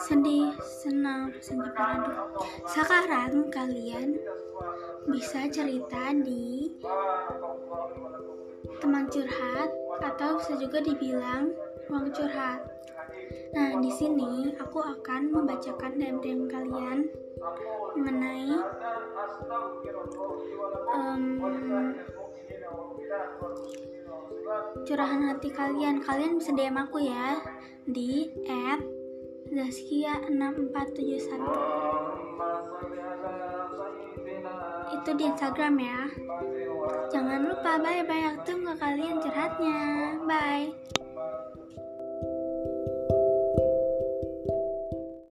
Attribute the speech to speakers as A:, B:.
A: sedih, senang, sencampur aduk. Sekarang kalian bisa cerita di teman curhat atau bisa juga dibilang ruang curhat. Nah, di sini aku akan membacakan DM-DM kalian mengenai um, curahan hati kalian. Kalian bisa DM aku ya di @zaskia6471. Itu di Instagram ya. Jangan lupa bye bye aku tunggu kalian curhatnya.